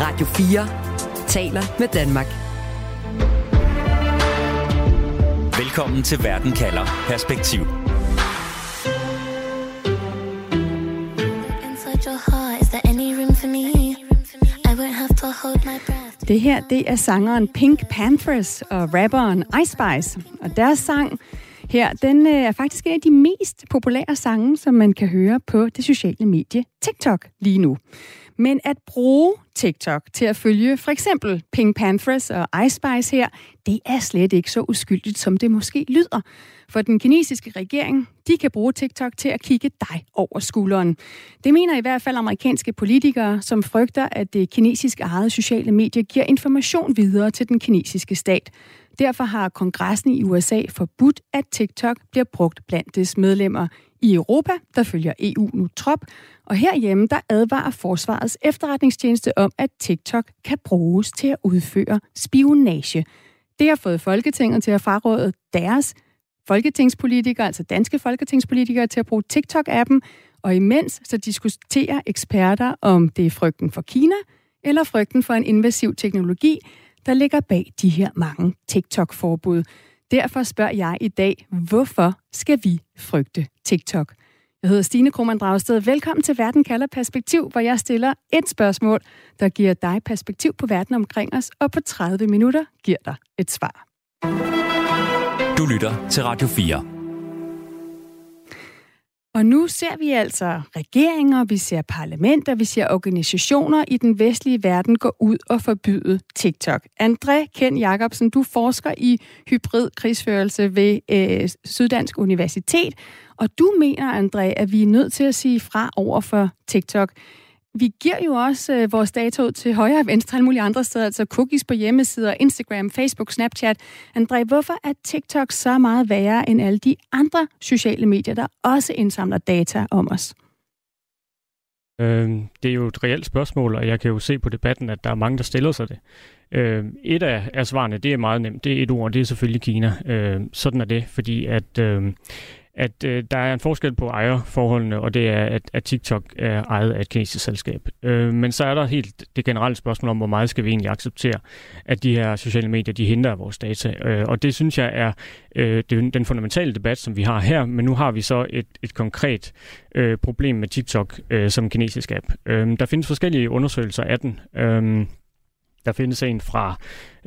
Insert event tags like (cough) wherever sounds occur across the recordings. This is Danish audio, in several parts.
Radio 4 taler med Danmark. Velkommen til Verden kalder Perspektiv. Det her, det er sangeren Pink Panthers og rapperen Ice Spice. Og deres sang her, den øh, er faktisk en af de mest populære sange, som man kan høre på det sociale medie TikTok lige nu. Men at bruge TikTok til at følge for eksempel Pink Panthers og Ice Spice her, det er slet ikke så uskyldigt, som det måske lyder. For den kinesiske regering, de kan bruge TikTok til at kigge dig over skulderen. Det mener i hvert fald amerikanske politikere, som frygter, at det kinesiske eget sociale medier giver information videre til den kinesiske stat. Derfor har kongressen i USA forbudt, at TikTok bliver brugt blandt dets medlemmer. I Europa, der følger EU nu trop, og herhjemme, der advarer Forsvarets efterretningstjeneste om, at TikTok kan bruges til at udføre spionage. Det har fået Folketinget til at fraråde deres folketingspolitikere, altså danske folketingspolitikere, til at bruge TikTok-appen, og imens så diskuterer eksperter, om det er frygten for Kina eller frygten for en invasiv teknologi, der ligger bag de her mange TikTok-forbud. Derfor spørger jeg i dag, hvorfor skal vi frygte TikTok? Jeg hedder Stine Krohmann Dragsted. Velkommen til Verden kalder perspektiv, hvor jeg stiller et spørgsmål, der giver dig perspektiv på verden omkring os, og på 30 minutter giver dig et svar. Du lytter til Radio 4. Og nu ser vi altså regeringer, vi ser parlamenter, vi ser organisationer i den vestlige verden gå ud og forbyde TikTok. André Ken Jacobsen, du forsker i hybrid krigsførelse ved øh, Syddansk Universitet, og du mener, André, at vi er nødt til at sige fra over for TikTok vi giver jo også øh, vores data ud til højre og venstre alle mulige andre steder, altså cookies på hjemmesider, Instagram, Facebook, Snapchat. André, hvorfor er TikTok så meget værre end alle de andre sociale medier, der også indsamler data om os? Øh, det er jo et reelt spørgsmål, og jeg kan jo se på debatten, at der er mange, der stiller sig det. Øh, et af, af svarene, det er meget nemt. Det er et ord, det er selvfølgelig Kina. Øh, sådan er det, fordi at øh, at øh, der er en forskel på ejerforholdene, og det er, at, at TikTok er ejet af et kinesisk selskab. Øh, men så er der helt det generelle spørgsmål om, hvor meget skal vi egentlig acceptere, at de her sociale medier, de henter vores data. Øh, og det synes jeg er øh, det, den fundamentale debat, som vi har her, men nu har vi så et, et konkret øh, problem med TikTok øh, som kinesisk app. Øh, der findes forskellige undersøgelser af den. Øh, der findes en fra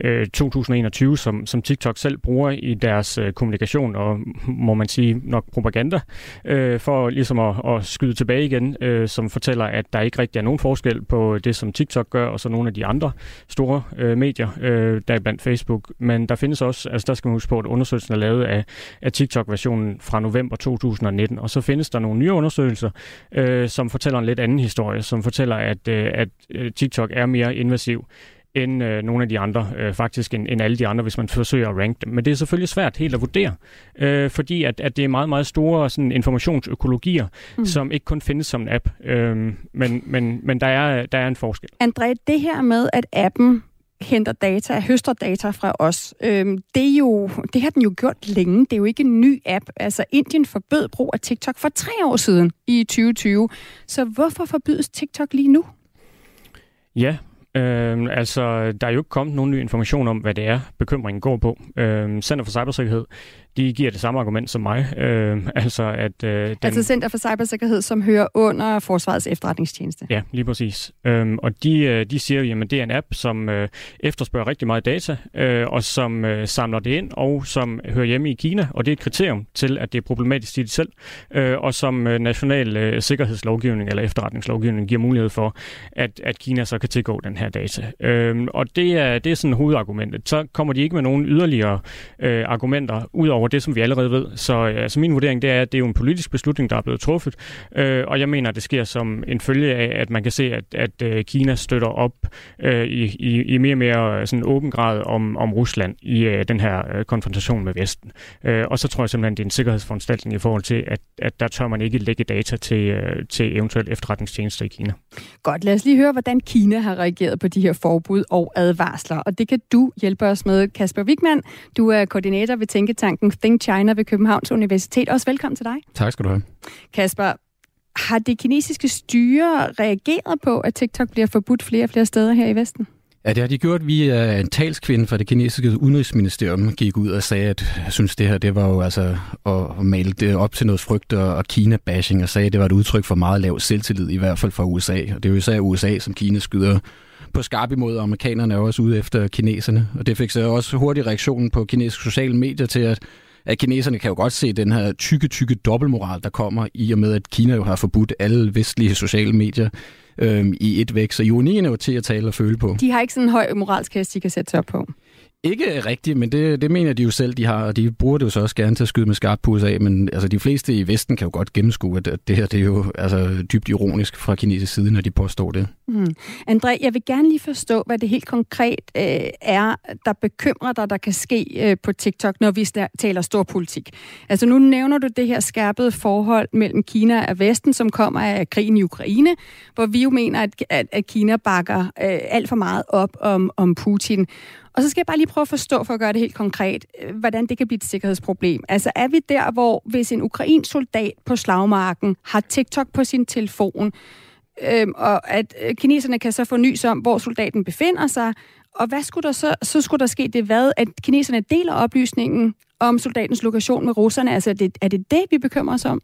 øh, 2021, som, som TikTok selv bruger i deres øh, kommunikation og må man sige nok propaganda, øh, for ligesom at, at skyde tilbage igen, øh, som fortæller, at der ikke rigtig er nogen forskel på det, som TikTok gør, og så nogle af de andre store øh, medier, øh, der er blandt Facebook. Men der findes også, altså der skal man huske på, at undersøgelsen er lavet af, af TikTok-versionen fra november 2019, og så findes der nogle nye undersøgelser, øh, som fortæller en lidt anden historie, som fortæller, at, øh, at øh, TikTok er mere invasiv end øh, nogle af de andre, øh, faktisk end, end alle de andre, hvis man forsøger at ranke dem. Men det er selvfølgelig svært helt at vurdere, øh, fordi at, at det er meget, meget store sådan, informationsøkologier, mm. som ikke kun findes som en app, øh, men, men, men der, er, der er en forskel. André, det her med, at appen henter data, høster data fra os. Øhm, det, er jo, det har den jo gjort længe. Det er jo ikke en ny app. Altså, Indien forbød brug af TikTok for tre år siden i 2020. Så hvorfor forbydes TikTok lige nu? Ja, Øhm, altså, der er jo ikke kommet nogen ny information om, hvad det er, bekymringen går på. Øhm, Center for Cybersikkerhed de giver det samme argument som mig. Øh, altså, at, øh, den... altså Center for Cybersikkerhed, som hører under Forsvarets efterretningstjeneste. Ja, lige præcis. Øhm, og de, øh, de siger jo, at det er en app, som øh, efterspørger rigtig meget data, øh, og som øh, samler det ind, og som hører hjemme i Kina, og det er et kriterium til, at det er problematisk i det selv, øh, og som øh, national øh, sikkerhedslovgivning eller efterretningslovgivning giver mulighed for, at, at Kina så kan tilgå den her data. Øh, og det er, det er sådan hovedargumentet. Så kommer de ikke med nogen yderligere øh, argumenter, ud over over det, som vi allerede ved. Så altså, min vurdering det er, at det er jo en politisk beslutning, der er blevet truffet, øh, og jeg mener, at det sker som en følge af, at man kan se, at, at øh, Kina støtter op øh, i, i, i mere og mere øh, sådan åben grad om, om Rusland i øh, den her øh, konfrontation med Vesten. Øh, og så tror jeg simpelthen, det er en sikkerhedsforanstaltning i forhold til, at, at der tør man ikke lægge data til, øh, til eventuelt efterretningstjenester i Kina. Godt, lad os lige høre, hvordan Kina har reageret på de her forbud og advarsler. Og det kan du hjælpe os med, Kasper Wigman. Du er koordinator ved Tænketanken Think China ved Københavns Universitet. Også velkommen til dig. Tak skal du have. Kasper, har det kinesiske styre reageret på, at TikTok bliver forbudt flere og flere steder her i Vesten? Ja, det har de gjort via en talskvinde fra det kinesiske udenrigsministerium, gik ud og sagde, at jeg synes, det her det var jo altså at male det op til noget frygt og Kina-bashing, og sagde, at det var et udtryk for meget lav selvtillid, i hvert fald fra USA. Og det er jo især USA, som Kina skyder på skarp imod, og amerikanerne er også ude efter kineserne. Og det fik så også hurtig reaktionen på kinesiske sociale medier til, at at kineserne kan jo godt se den her tykke, tykke dobbeltmoral, der kommer i og med, at Kina jo har forbudt alle vestlige sociale medier øhm, i et væk. Så ironien er jo til at tale og føle på. De har ikke sådan en høj moralsk hest, de kan sætte sig op på. Ikke rigtigt, men det, det mener de jo selv, de har, og de bruger det jo så også gerne til at skyde med skarp på af, men altså, de fleste i Vesten kan jo godt gennemskue, at det her det er jo altså, dybt ironisk fra kinesisk side, når de påstår det. Mm. André, jeg vil gerne lige forstå, hvad det helt konkret øh, er, der bekymrer dig, der kan ske øh, på TikTok, når vi taler stor politik. Altså nu nævner du det her skærpede forhold mellem Kina og Vesten, som kommer af krigen i Ukraine, hvor vi jo mener, at, at, at Kina bakker øh, alt for meget op om, om Putin. Og så skal jeg bare lige prøve at forstå, for at gøre det helt konkret, øh, hvordan det kan blive et sikkerhedsproblem. Altså er vi der, hvor hvis en ukrainsk soldat på slagmarken har TikTok på sin telefon, øhm, og at øh, kineserne kan så få nys om, hvor soldaten befinder sig, og hvad skulle der så, så skulle der ske det hvad, at kineserne deler oplysningen om soldatens lokation med russerne? Altså er det, er det det, vi bekymrer os om?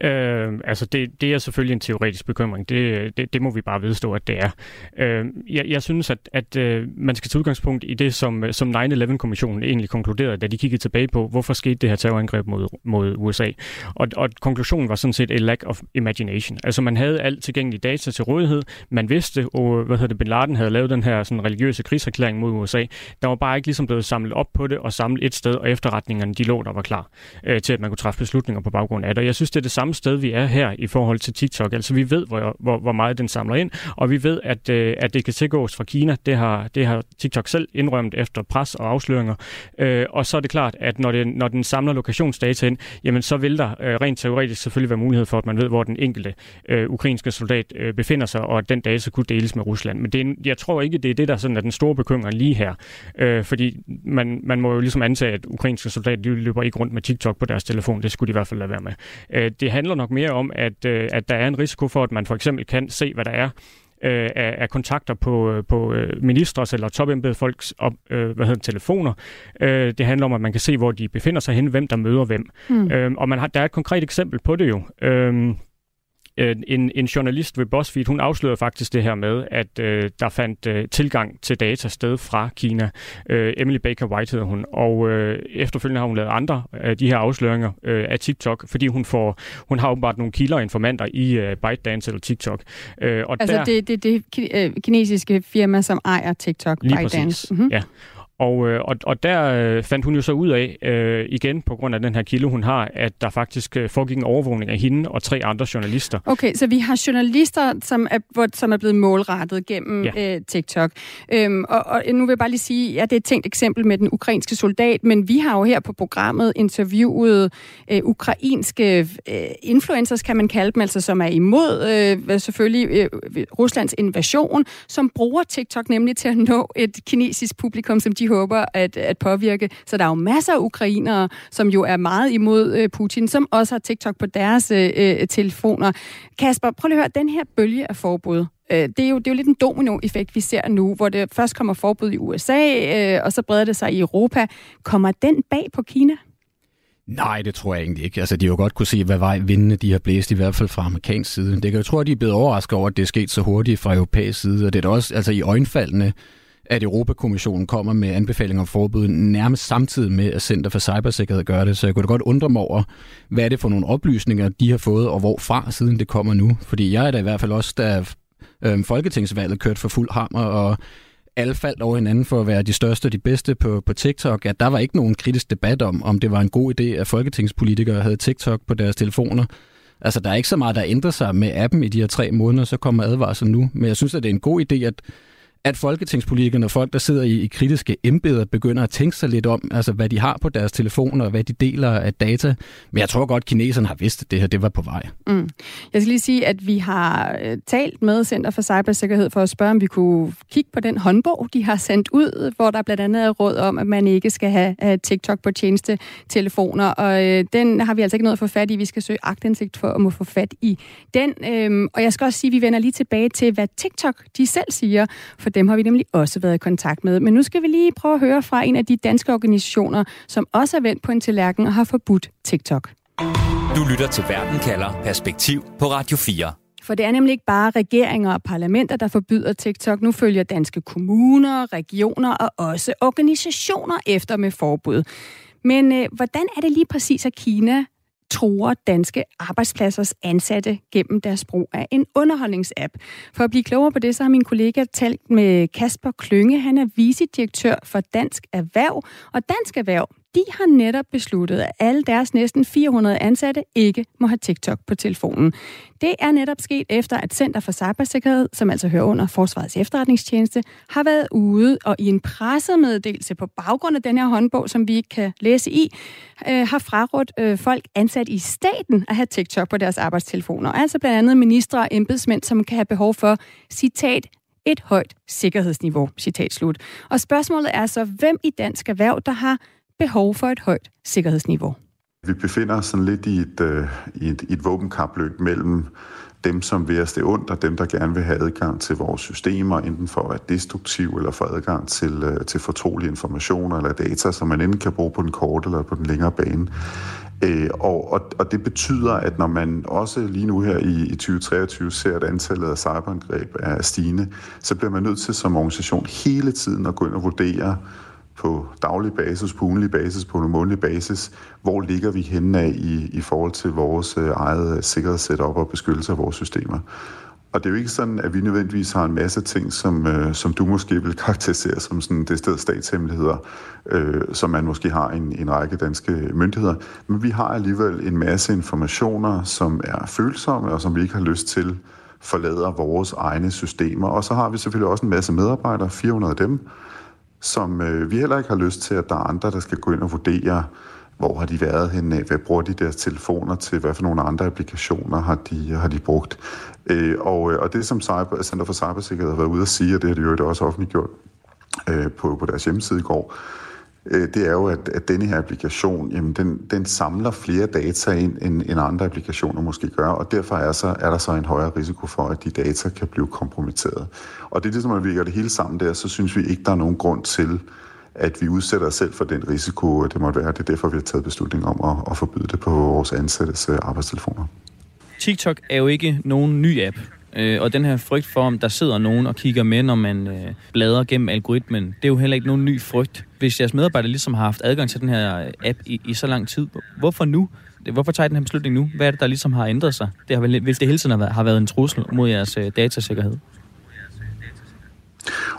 Øh, altså det, det er selvfølgelig en teoretisk bekymring. Det, det, det må vi bare vedstå, at det er. Øh, jeg, jeg synes, at, at øh, man skal tage udgangspunkt i det, som, som 9-11-kommissionen egentlig konkluderede, da de kiggede tilbage på, hvorfor skete det her terrorangreb mod, mod USA. Og, og konklusionen var sådan set a lack of imagination. Altså man havde alt tilgængelige data til rådighed. Man vidste, og hvad hedder det, Bin Laden havde lavet den her sådan, religiøse krigserklæring mod USA. Der var bare ikke ligesom blevet samlet op på det og samlet et sted, og efterretningerne de lå der var klar øh, til, at man kunne træffe beslutninger på baggrund af det. Og jeg synes, det er det samme sted, vi er her i forhold til TikTok. Altså vi ved, hvor, hvor, hvor meget den samler ind, og vi ved, at, øh, at det kan tilgås fra Kina. Det har, det har TikTok selv indrømt efter pres og afsløringer. Øh, og så er det klart, at når, det, når den samler lokationsdata ind, jamen så vil der øh, rent teoretisk selvfølgelig være mulighed for, at man ved, hvor den enkelte øh, ukrainske soldat øh, befinder sig, og at den data kunne deles med Rusland. Men det er, jeg tror ikke, det er det, der sådan er den store bekymring lige her. Øh, fordi man, man må jo ligesom antage, at ukrainske soldater de løber ikke rundt med TikTok på deres telefon. Det skulle de i hvert fald lade være med. Øh, det handler nok mere om, at, øh, at der er en risiko for, at man for eksempel kan se, hvad der er øh, af, af kontakter på, øh, på øh, ministers eller topembedede folks op, øh, hvad hedder, telefoner. Øh, det handler om, at man kan se, hvor de befinder sig hen, hvem der møder hvem. Mm. Øh, og man har, der er et konkret eksempel på det jo. Øh, Øh, en, en journalist ved BuzzFeed, hun afslørede faktisk det her med, at øh, der fandt øh, tilgang til data sted fra Kina. Øh, Emily Baker White hedder hun, og øh, efterfølgende har hun lavet andre af de her afsløringer øh, af TikTok, fordi hun får hun har åbenbart nogle kilder og informanter i øh, ByteDance eller TikTok. Øh, og altså der, det, det, det øh, kinesiske firma, som ejer TikTok, lige ByteDance. Præcis. Mm-hmm. Ja. Og, øh, og, og der øh, fandt hun jo så ud af, øh, igen på grund af den her kilde, hun har, at der faktisk øh, foregik en overvågning af hende og tre andre journalister. Okay, så vi har journalister, som er, hvor, som er blevet målrettet gennem ja. øh, TikTok. Øhm, og, og nu vil jeg bare lige sige, at det er et tænkt eksempel med den ukrainske soldat, men vi har jo her på programmet interviewet øh, ukrainske øh, influencers, kan man kalde dem, altså som er imod øh, selvfølgelig øh, Ruslands invasion, som bruger TikTok nemlig til at nå et kinesisk publikum, som de håber at, at påvirke. Så der er jo masser af ukrainere, som jo er meget imod øh, Putin, som også har TikTok på deres øh, øh, telefoner. Kasper, prøv lige at høre, den her bølge af forbud, øh, det er, jo, det er jo lidt en dominoeffekt, vi ser nu, hvor det først kommer forbud i USA, øh, og så breder det sig i Europa. Kommer den bag på Kina? Nej, det tror jeg egentlig ikke. Altså, de har jo godt kunne se, hvad vej vindene de har blæst, i hvert fald fra amerikansk side. Det kan jo tro, at de er blevet overrasket over, at det er sket så hurtigt fra europæisk side, og det er da også altså, i øjenfaldene, at Europakommissionen kommer med anbefalinger om forbud nærmest samtidig med, at Center for Cybersikkerhed gør det. Så jeg kunne da godt undre mig over, hvad er det for nogle oplysninger, de har fået, og hvorfra siden det kommer nu. Fordi jeg er da i hvert fald også, da øh, folketingsvalget kørte for fuld hammer, og alle faldt over hinanden for at være de største og de bedste på, på TikTok, at der var ikke nogen kritisk debat om, om det var en god idé, at folketingspolitikere havde TikTok på deres telefoner. Altså, der er ikke så meget, der ændrer sig med appen i de her tre måneder, så kommer advarsel nu. Men jeg synes, at det er en god idé, at at folketingspolitikerne og folk, der sidder i, i kritiske embeder, begynder at tænke sig lidt om, altså hvad de har på deres telefoner, og hvad de deler af data. Men jeg tror godt, at kineserne har vidst, at det her det var på vej. Mm. Jeg skal lige sige, at vi har øh, talt med Center for Cybersikkerhed for at spørge, om vi kunne kigge på den håndbog, de har sendt ud, hvor der blandt andet er råd om, at man ikke skal have, have TikTok på tjeneste telefoner. Og øh, den har vi altså ikke noget at få fat i. Vi skal søge agtindsigt for at må få fat i den. Øhm, og jeg skal også sige, at vi vender lige tilbage til, hvad TikTok de selv siger, for dem har vi nemlig også været i kontakt med. Men nu skal vi lige prøve at høre fra en af de danske organisationer, som også er vendt på en tallerken og har forbudt TikTok. Du lytter til Verden kalder Perspektiv på Radio 4. For det er nemlig ikke bare regeringer og parlamenter, der forbyder TikTok. Nu følger danske kommuner, regioner og også organisationer efter med forbud. Men øh, hvordan er det lige præcis, at Kina tror danske arbejdspladsers ansatte gennem deres brug af en underholdningsapp. For at blive klogere på det, så har min kollega talt med Kasper Klynge. Han er vicedirektør for Dansk Erhverv, og Dansk Erhverv de har netop besluttet, at alle deres næsten 400 ansatte ikke må have TikTok på telefonen. Det er netop sket efter, at Center for Cybersikkerhed, som altså hører under Forsvarets efterretningstjeneste, har været ude og i en pressemeddelelse på baggrund af den her håndbog, som vi ikke kan læse i, øh, har frarådt øh, folk ansat i staten at have TikTok på deres arbejdstelefoner. Altså blandt andet ministre og embedsmænd, som kan have behov for, citat, et højt sikkerhedsniveau, citat slut. Og spørgsmålet er så, hvem i dansk erhverv, der har behov for et højt sikkerhedsniveau. Vi befinder os sådan lidt i et, øh, i et, i et våbenkapløb mellem dem, som vil os det ondt, og dem, der gerne vil have adgang til vores systemer, enten for at være destruktiv eller for adgang til, øh, til fortrolige informationer eller data, som man enten kan bruge på den korte eller på den længere bane. Øh, og, og, og det betyder, at når man også lige nu her i, i 2023 ser, at antallet af cyberangreb er stigende, så bliver man nødt til som organisation hele tiden at gå ind og vurdere, på daglig basis, på ugenlig basis, på en månedlig basis, hvor ligger vi henne af i, i forhold til vores øh, eget sikkerhedssetup og beskyttelse af vores systemer. Og det er jo ikke sådan, at vi nødvendigvis har en masse ting, som, øh, som du måske vil (laughs) karakterisere som sådan det sted statshemmeligheder, øh, som man måske har en, en række danske myndigheder. Men vi har alligevel en masse informationer, som er følsomme og som vi ikke har lyst til forlader vores egne systemer. Og så har vi selvfølgelig også en masse medarbejdere, 400 af dem, som øh, vi heller ikke har lyst til, at der er andre, der skal gå ind og vurdere, hvor har de været henne, hvad bruger de deres telefoner til, hvad for nogle andre applikationer har de, har de brugt. Øh, og, øh, og det, som Cyber, Center for Cybersikkerhed har været ude at sige, og det har de jo også offentliggjort øh, på, på deres hjemmeside i går, Øh, det er jo, at, at denne her applikation, jamen den, den samler flere data ind, end, end andre applikationer måske gør, og derfor er, så, er der så en højere risiko for, at de data kan blive kompromitteret. Og det er det, som man virker det hele sammen der, så synes vi ikke, der er nogen grund til, at vi udsætter os selv for den risiko, det måtte være. Det er derfor, vi har taget beslutning om at, at forbyde det på vores ansattes øh, arbejdstelefoner. TikTok er jo ikke nogen ny app. Øh, og den her frygt for, om der sidder nogen og kigger med, når man øh, bladrer gennem algoritmen, det er jo heller ikke nogen ny frygt. Hvis jeres medarbejdere ligesom har haft adgang til den her øh, app i, i så lang tid, hvorfor nu? Hvorfor tager I den her beslutning nu? Hvad er det, der ligesom har ændret sig? Det har vel, hvis det hele tiden har været, har været en trussel mod jeres øh, datasikkerhed?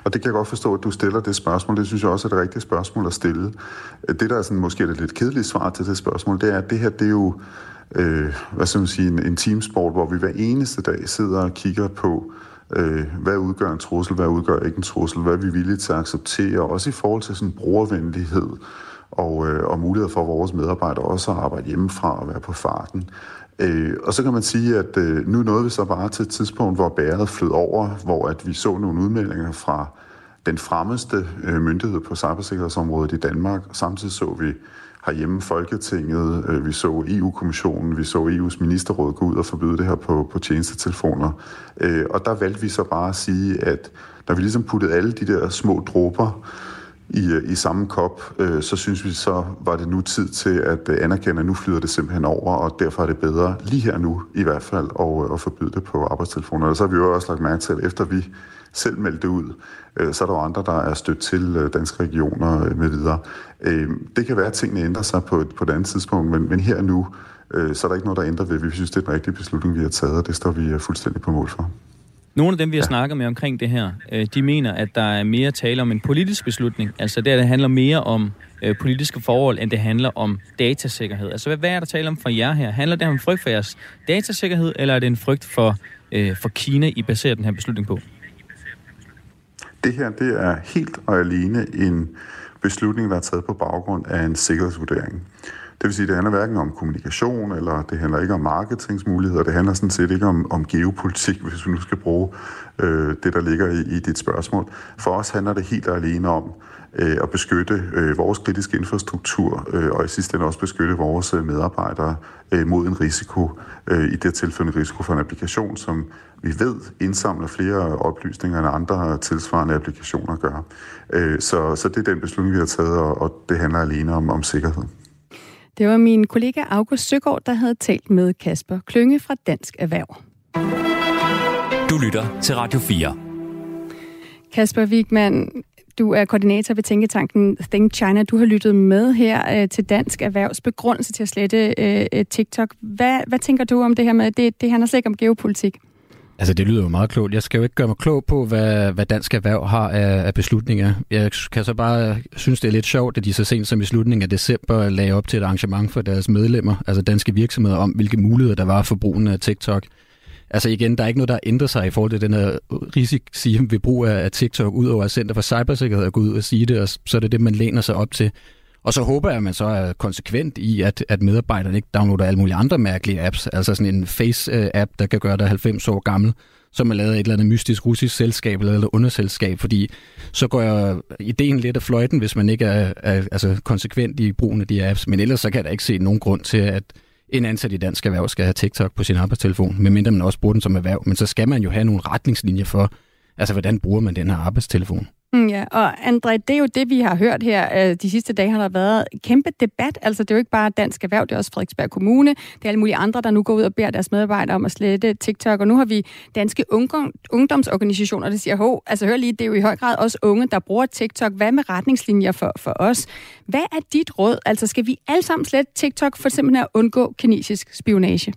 Og det kan jeg godt forstå, at du stiller det spørgsmål. Det synes jeg også er et rigtigt spørgsmål at stille. Det, der er sådan, måske er det lidt kedeligt svar til det spørgsmål, det er, at det her, det er jo øh, hvad skal man sige, en, en teamsport, hvor vi hver eneste dag sidder og kigger på, øh, hvad udgør en trussel, hvad udgør ikke en trussel, hvad er vi villige til at acceptere, også i forhold til sådan brugervenlighed og, øh, og mulighed for vores medarbejdere også at arbejde hjemmefra og være på farten. Øh, og så kan man sige, at øh, nu nåede vi så bare til et tidspunkt, hvor bæret flød over, hvor at vi så nogle udmeldinger fra den fremmeste øh, myndighed på cybersikkerhedsområdet i Danmark. Samtidig så vi herhjemme Folketinget, øh, vi så EU-kommissionen, vi så EU's ministerråd gå ud og forbyde det her på, på tjenestetelefoner. Øh, og der valgte vi så bare at sige, at når vi ligesom puttede alle de der små dråber i, øh, i samme kop, øh, så synes vi så, var det nu tid til at øh, anerkende, at nu flyder det simpelthen over, og derfor er det bedre lige her nu i hvert fald at, øh, at forbyde det på arbejdstelefoner. Og så har vi jo også lagt mærke til, at efter vi selv meldte det ud, øh, så er der jo andre, der er stødt til øh, danske regioner øh, med videre. Det kan være, at tingene ændrer sig på et, på et andet tidspunkt, men, men her nu, så er der ikke noget, der ændrer ved. Vi synes, det er den rigtige beslutning, vi har taget, og det står vi fuldstændig på mål for. Nogle af dem, vi har ja. snakket med omkring det her, de mener, at der er mere tale om en politisk beslutning. Altså der, det handler mere om politiske forhold, end det handler om datasikkerhed. Altså hvad, hvad er der tale om for jer her? Handler det om frygt for jeres datasikkerhed, eller er det en frygt for, øh, for Kina, I baserer den her beslutning på? Det her det er helt og alene en beslutning, der er taget på baggrund af en sikkerhedsvurdering. Det vil sige, det handler hverken om kommunikation, eller det handler ikke om marketingsmuligheder, det handler sådan set ikke om, om geopolitik, hvis vi nu skal bruge øh, det, der ligger i, i dit spørgsmål. For os handler det helt alene om øh, at beskytte øh, vores kritiske infrastruktur, øh, og i sidste ende også beskytte vores øh, medarbejdere øh, mod en risiko, øh, i det tilfælde en risiko for en applikation, som vi ved indsamler flere oplysninger end andre tilsvarende applikationer gør. Øh, så, så det er den beslutning, vi har taget, og, og det handler alene om, om sikkerhed. Det var min kollega August Søgaard, der havde talt med Kasper Klynge fra Dansk Erhverv. Du lytter til Radio 4. Kasper Wigman, du er koordinator ved Tænketanken Think China. Du har lyttet med her øh, til Dansk Erhvervs begrundelse til at slette øh, TikTok. Hvad, hvad tænker du om det her med, det, det handler slet ikke om geopolitik? Altså, det lyder jo meget klogt. Jeg skal jo ikke gøre mig klog på, hvad, hvad dansk erhverv har af, af beslutninger. Jeg kan så bare synes, det er lidt sjovt, at de så sent som i slutningen af december lagde op til et arrangement for deres medlemmer, altså danske virksomheder, om hvilke muligheder der var for brugen af TikTok. Altså igen, der er ikke noget, der ændrer sig i forhold til den her risici ved brug af TikTok, udover at Center for Cybersikkerhed er gået ud og sige det, og så er det det, man læner sig op til. Og så håber jeg, at man så er konsekvent i, at, at medarbejderne ikke downloader alle mulige andre mærkelige apps. Altså sådan en Face-app, øh, der kan gøre dig 90 år gammel, som er lavet af et eller andet mystisk russisk selskab eller et underselskab, fordi så går jeg ideen lidt af fløjten, hvis man ikke er, er altså konsekvent i brugen af de apps. Men ellers så kan jeg da ikke se nogen grund til, at en ansat i dansk erhverv skal have TikTok på sin arbejdstelefon, medmindre man også bruger den som erhverv. Men så skal man jo have nogle retningslinjer for, altså hvordan bruger man den her arbejdstelefon. Mm, ja, og André, det er jo det, vi har hørt her øh, de sidste dage, har der været kæmpe debat. Altså, det er jo ikke bare Dansk Erhverv, det er også Frederiksberg Kommune. Det er alle mulige andre, der nu går ud og beder deres medarbejdere om at slette TikTok. Og nu har vi danske ungdomsorganisationer, der siger, hov, altså hør lige, det er jo i høj grad også unge, der bruger TikTok. Hvad med retningslinjer for, for os? Hvad er dit råd? Altså, skal vi alle sammen slette TikTok for simpelthen at undgå kinesisk spionage?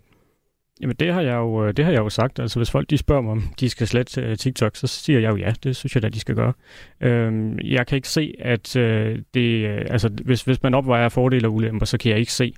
Jamen det har jeg jo, øh, det har jeg jo sagt. Altså hvis folk de spørger mig, om de skal slette øh, TikTok, så siger jeg jo ja, det synes jeg da, de skal gøre. Øhm, jeg kan ikke se, at øh, det, øh, altså hvis, hvis man opvejer fordele og ulemper, så kan jeg ikke se,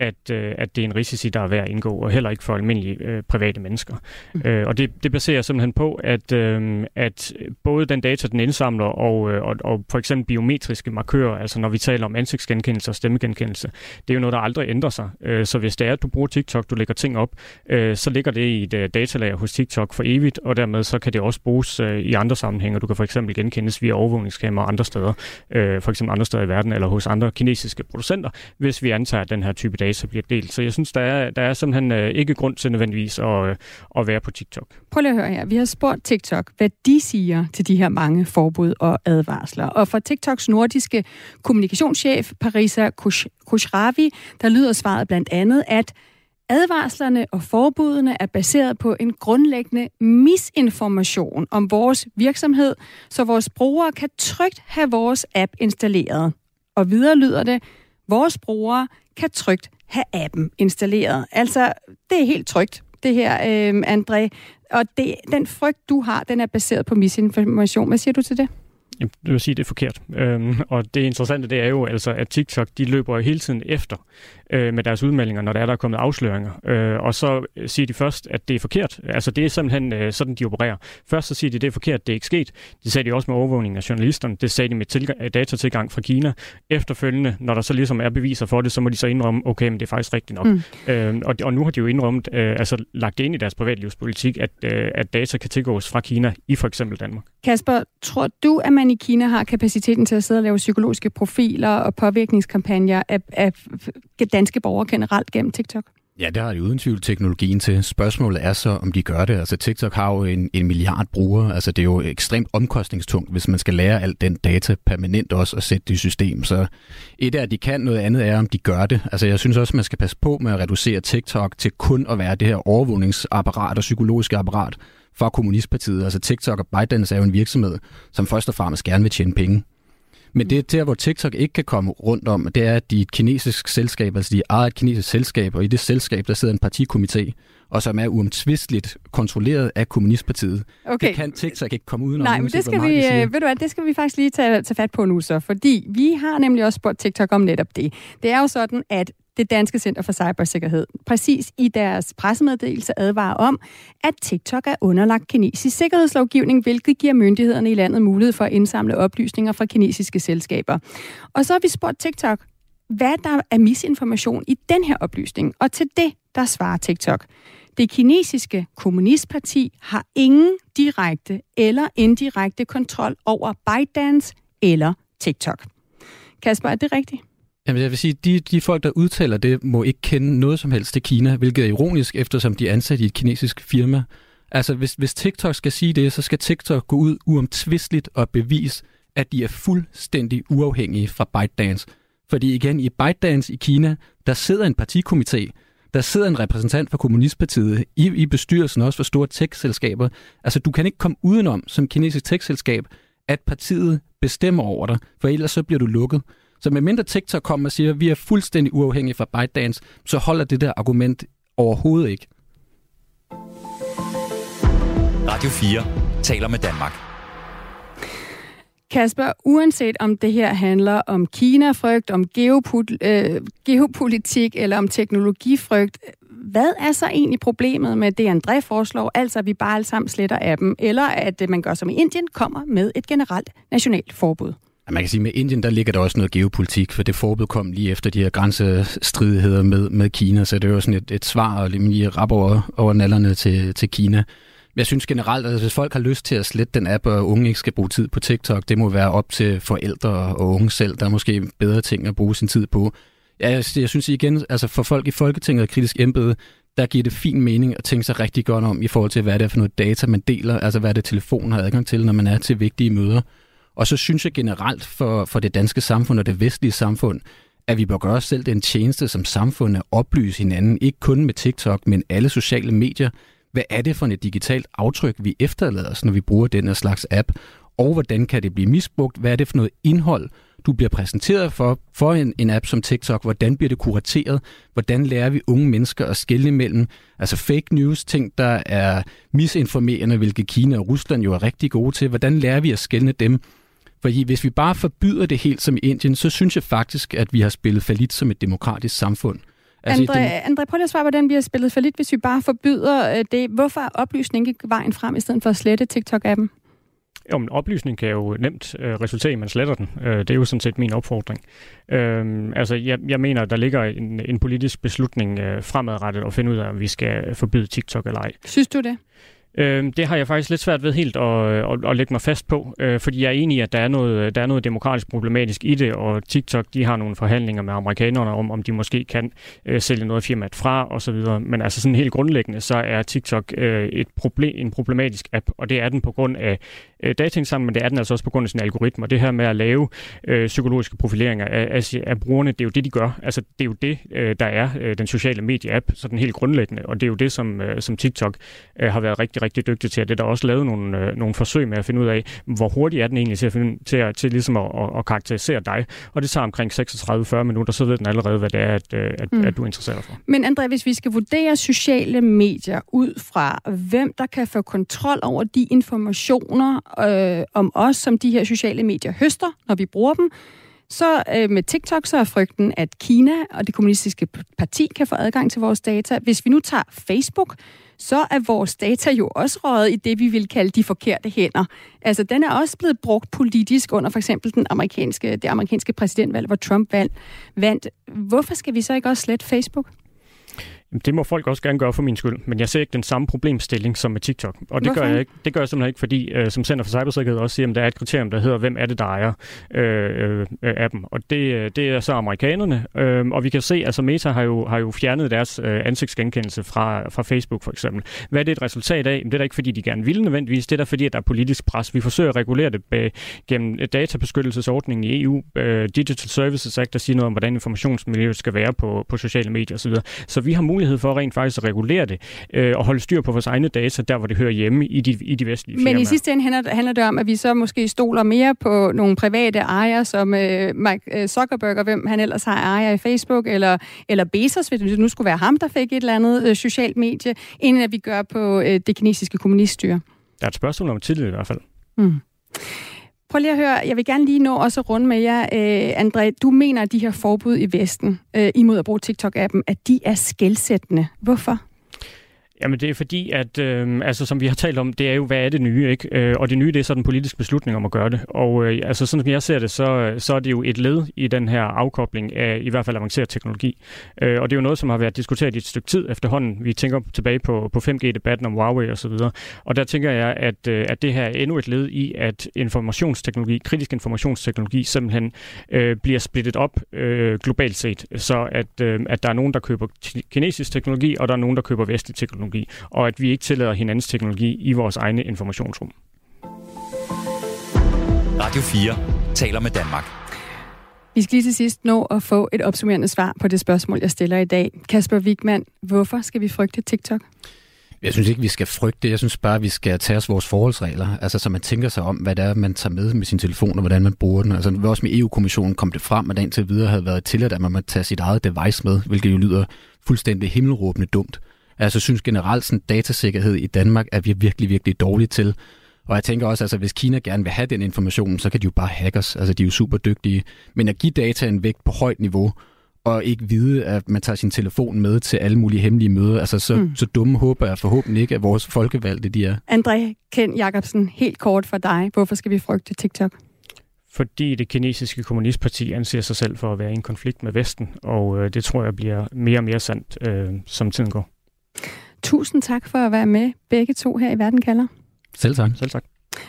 at, øh, at det er en risici, der er værd at indgå, og heller ikke for almindelige øh, private mennesker. Mm. Øh, og det, det baserer simpelthen på, at, øh, at både den data, den indsamler, og, øh, og, og for eksempel biometriske markører, altså når vi taler om ansigtsgenkendelse og stemmegenkendelse, det er jo noget, der aldrig ændrer sig. Øh, så hvis det er, at du bruger TikTok, du lægger ting op, øh, så ligger det i et uh, datalager hos TikTok for evigt, og dermed så kan det også bruges øh, i andre sammenhænge. Du kan for eksempel genkendes via overvågningskamera andre steder, øh, for eksempel andre steder i verden, eller hos andre kinesiske producenter, hvis vi antager, den her type data bliver delt. Så jeg synes, der er, der er simpelthen øh, ikke grund til nødvendigvis at, øh, at være på TikTok. Prøv lige at høre her. Vi har spurgt TikTok, hvad de siger til de her mange forbud og advarsler. Og fra TikToks nordiske kommunikationschef, Parisa Kushravi, der lyder svaret blandt andet, at Advarslerne og forbudene er baseret på en grundlæggende misinformation om vores virksomhed, så vores brugere kan trygt have vores app installeret. Og videre lyder det, vores brugere kan trygt have appen installeret. Altså, det er helt trygt, det her, øh, André. Og det, den frygt, du har, den er baseret på misinformation. Hvad siger du til det? Jamen, det vil sige, det er forkert. Øhm, og det interessante, det er jo altså, at TikTok, de løber hele tiden efter øh, med deres udmeldinger, når der er, der er kommet afsløringer. Øh, og så siger de først, at det er forkert. Altså, det er simpelthen øh, sådan, de opererer. Først så siger de, at det er forkert, det er ikke sket. Det sagde de også med overvågning af journalisterne. Det sagde de med tilgang, datatilgang fra Kina. Efterfølgende, når der så ligesom er beviser for det, så må de så indrømme, okay, men det er faktisk rigtigt nok. Mm. Øh, og, og nu har de jo indrømmet, øh, altså lagt ind i deres privatlivspolitik, at, øh, at data kan tilgås fra Kina i for eksempel Danmark. Kasper, tror du, at man i Kina har kapaciteten til at sidde og lave psykologiske profiler og påvirkningskampagner af, af danske borgere generelt gennem TikTok? Ja, det har de uden tvivl teknologien til. Spørgsmålet er så, om de gør det. Altså TikTok har jo en, en milliard brugere. Altså det er jo ekstremt omkostningstungt, hvis man skal lære alt den data permanent også og sætte det i system. Så et er, at de kan, noget andet er, om de gør det. Altså jeg synes også, man skal passe på med at reducere TikTok til kun at være det her overvågningsapparat og psykologiske apparat for Kommunistpartiet. Altså TikTok og ByteDance er jo en virksomhed, som først og fremmest gerne vil tjene penge. Men det der, hvor TikTok ikke kan komme rundt om, det er, at de er et kinesisk selskab, altså de ejer et kinesisk selskab, og i det selskab, der sidder en partikomité, og som er uomtvisteligt kontrolleret af Kommunistpartiet. Okay. Det kan TikTok ikke komme udenom. Nej, men det skal, vi, øh, ved du hvad, det skal vi faktisk lige tage, tage fat på nu så, fordi vi har nemlig også spurgt TikTok om netop det. Det er jo sådan, at det danske Center for Cybersikkerhed, præcis i deres pressemeddelelse advarer om, at TikTok er underlagt kinesisk sikkerhedslovgivning, hvilket giver myndighederne i landet mulighed for at indsamle oplysninger fra kinesiske selskaber. Og så har vi spurgt TikTok, hvad der er misinformation i den her oplysning, og til det, der svarer TikTok. Det kinesiske kommunistparti har ingen direkte eller indirekte kontrol over ByteDance eller TikTok. Kasper, er det rigtigt? Jamen, jeg vil sige, de, de folk, der udtaler det, må ikke kende noget som helst til Kina, hvilket er ironisk, eftersom de er ansat i et kinesisk firma. Altså, hvis, hvis TikTok skal sige det, så skal TikTok gå ud uomtvisteligt og bevise, at de er fuldstændig uafhængige fra ByteDance. Fordi igen, i ByteDance i Kina, der sidder en partikomité, der sidder en repræsentant for Kommunistpartiet i, i bestyrelsen også for store tech-selskaber. Altså, du kan ikke komme udenom som kinesisk tech-selskab, at partiet bestemmer over dig, for ellers så bliver du lukket. Så medmindre TikTok kommer og siger, at vi er fuldstændig uafhængige fra ByteDance, så holder det der argument overhovedet ikke. Radio 4 taler med Danmark. Kasper, uanset om det her handler om Kina-frygt, om geopol- øh, geopolitik eller om teknologifrygt, hvad er så egentlig problemet med det, André foreslår, altså at vi bare alle sammen sletter af dem, eller at man gør som i Indien, kommer med et generelt nationalt forbud? Man kan sige, at med Indien, der ligger der også noget geopolitik, for det forbud kom lige efter de her grænsestridigheder med, med Kina, så det er jo sådan et, et svar og lige rap over, over nallerne til, til Kina. Jeg synes generelt, at hvis folk har lyst til at slette den app, og unge ikke skal bruge tid på TikTok, det må være op til forældre og unge selv. Der er måske bedre ting at bruge sin tid på. Ja, jeg, jeg synes igen, altså for folk i Folketinget og kritisk embede, der giver det fin mening at tænke sig rigtig godt om i forhold til, hvad det er for noget data, man deler, altså hvad det telefon har adgang til, når man er til vigtige møder. Og så synes jeg generelt for, for det danske samfund og det vestlige samfund, at vi bør gøre os selv den tjeneste som samfund at oplyse hinanden, ikke kun med TikTok, men alle sociale medier. Hvad er det for et digitalt aftryk, vi efterlader os, når vi bruger den her slags app? Og hvordan kan det blive misbrugt? Hvad er det for noget indhold, du bliver præsenteret for, for en, en app som TikTok? Hvordan bliver det kurateret? Hvordan lærer vi unge mennesker at skille mellem altså fake news, ting, der er misinformerende, hvilket Kina og Rusland jo er rigtig gode til? Hvordan lærer vi at skille dem fordi hvis vi bare forbyder det helt som i Indien, så synes jeg faktisk, at vi har spillet for lidt som et demokratisk samfund. Altså, André, dem... André, prøv lige at svare, hvordan vi har spillet for lidt, hvis vi bare forbyder øh, det. Hvorfor er oplysning ikke vejen frem, i stedet for at slette TikTok-appen? Jo, men oplysning kan jo nemt øh, resultere i, at man sletter den. Øh, det er jo sådan set min opfordring. Øh, altså, jeg, jeg mener, der ligger en, en politisk beslutning øh, fremadrettet at finde ud af, om vi skal forbyde TikTok eller ej. Synes du det? Øh, det har jeg faktisk lidt svært ved helt at, øh, at, at lægge mig fast på, øh, fordi jeg er enig i, at der er, noget, øh, der er noget demokratisk problematisk i det, og TikTok de har nogle forhandlinger med amerikanerne om, om de måske kan øh, sælge noget firmaet fra osv. Men altså sådan helt grundlæggende, så er TikTok øh, et problem, en problematisk app, og det er den på grund af øh, dataindsamling, men det er den altså også på grund af sin algoritmer. Det her med at lave øh, psykologiske profileringer af, af, af brugerne, det er jo det, de gør. Altså, det er jo det, øh, der er øh, den sociale medie-app, så den helt grundlæggende, og det er jo det, som, øh, som TikTok øh, har været rigtig, rigtig dygtig til. Det er der også lavet nogle, øh, nogle forsøg med at finde ud af, hvor hurtigt er den egentlig til at, finde, til, at, til ligesom at, at, at karakterisere dig, og det tager omkring 36-40 minutter, så ved den allerede, hvad det er, at, øh, at, mm. at du er interesseret for. Men André, hvis vi skal vurdere sociale medier ud fra, hvem der kan få kontrol over de informationer, øh, om os, som de her sociale medier høster, når vi bruger dem. Så øh, med TikTok, så er frygten, at Kina og det kommunistiske parti kan få adgang til vores data. Hvis vi nu tager Facebook, så er vores data jo også røget i det, vi vil kalde de forkerte hænder. Altså, den er også blevet brugt politisk under for eksempel den amerikanske, det amerikanske præsidentvalg, hvor Trump vandt. Hvorfor skal vi så ikke også slette Facebook? Det må folk også gerne gøre for min skyld, men jeg ser ikke den samme problemstilling som med TikTok. Og det gør jeg ikke. Det gør jeg simpelthen ikke, fordi øh, som Center for Cybersikkerhed også siger, at der er et kriterium, der hedder, hvem er det, der ejer øh, øh, appen. Og det, øh, det er så amerikanerne. Øh, og vi kan se, altså Meta har jo, har jo fjernet deres øh, ansigtsgenkendelse fra, fra Facebook for eksempel. Hvad er det et resultat af? Det er da ikke, fordi de gerne vil nødvendigvis. Det er da, fordi at der er politisk pres. Vi forsøger at regulere det bag, gennem databeskyttelsesordningen i EU, øh, Digital Services Act, der siger noget om, hvordan informationsmiljøet skal være på, på sociale medier osv. Så vi har mulighed for rent faktisk at regulere det øh, og holde styr på vores egne data, der hvor det hører hjemme i de, i de vestlige firmaer. Men i sidste ende handler, handler det om, at vi så måske stoler mere på nogle private ejere, som øh, Mike øh, Zuckerberg og hvem han ellers har ejere i Facebook, eller, eller Bezos, hvis det nu skulle være ham, der fik et eller andet øh, socialt medie, end at vi gør på øh, det kinesiske kommuniststyre. Der er et spørgsmål om tillid i hvert fald. Mm. Prøv lige at høre, jeg vil gerne lige nå også at runde med jer. Øh, André, du mener, at de her forbud i Vesten øh, imod at bruge TikTok-appen, at de er skældsættende. Hvorfor? Jamen det er fordi, at øh, altså, som vi har talt om, det er jo, hvad er det nye, ikke? Øh, og det nye, det er så den politiske beslutning om at gøre det. Og øh, altså, sådan som jeg ser det, så, så er det jo et led i den her afkobling af i hvert fald avanceret teknologi. Øh, og det er jo noget, som har været diskuteret i et stykke tid efterhånden. Vi tænker tilbage på, på 5G-debatten om Huawei og så videre. Og der tænker jeg, at, øh, at det her er endnu et led i, at informationsteknologi, kritisk informationsteknologi, simpelthen øh, bliver splittet op øh, globalt set. Så at, øh, at der er nogen, der køber kinesisk teknologi, og der er nogen, der køber vestlig teknologi teknologi, og at vi ikke tillader hinandens teknologi i vores egne informationsrum. Radio 4 taler med Danmark. Vi skal lige til sidst nå at få et opsummerende svar på det spørgsmål, jeg stiller i dag. Kasper Wigman, hvorfor skal vi frygte TikTok? Jeg synes ikke, vi skal frygte. Jeg synes bare, vi skal tage os vores forholdsregler. Altså, så man tænker sig om, hvad det er, man tager med med sin telefon, og hvordan man bruger den. Altså, også med EU-kommissionen kom det frem, at den til videre havde været tilladt, at man må tage sit eget device med, hvilket jo lyder fuldstændig himmelråbende dumt. Altså, synes generelt, sådan datasikkerhed i Danmark er vi virkelig, virkelig dårlige til. Og jeg tænker også, altså hvis Kina gerne vil have den information, så kan de jo bare hack os. Altså de er jo super dygtige. Men at give dataen væk på højt niveau, og ikke vide, at man tager sin telefon med til alle mulige hemmelige møder. Altså, så, mm. så dumme håber jeg forhåbentlig ikke, at vores folkevalgte de er. André Ken Jacobsen, helt kort for dig. Hvorfor skal vi frygte TikTok? Fordi det kinesiske kommunistparti anser sig selv for at være i en konflikt med Vesten, og øh, det tror jeg bliver mere og mere sandt, øh, som tiden går. Tusind tak for at være med, begge to her i Verden kalder. Selv tak. Selv tak.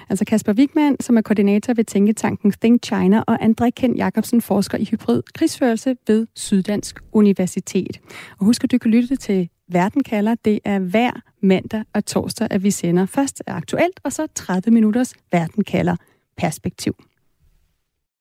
Altså Kasper Wigman, som er koordinator ved Tænketanken Think China, og André Kent Jacobsen, forsker i hybrid krigsførelse ved Syddansk Universitet. Og husk at du kan lytte til Verden kalder. Det er hver mandag og torsdag, at vi sender først aktuelt, og så 30 minutters Verden kalder perspektiv.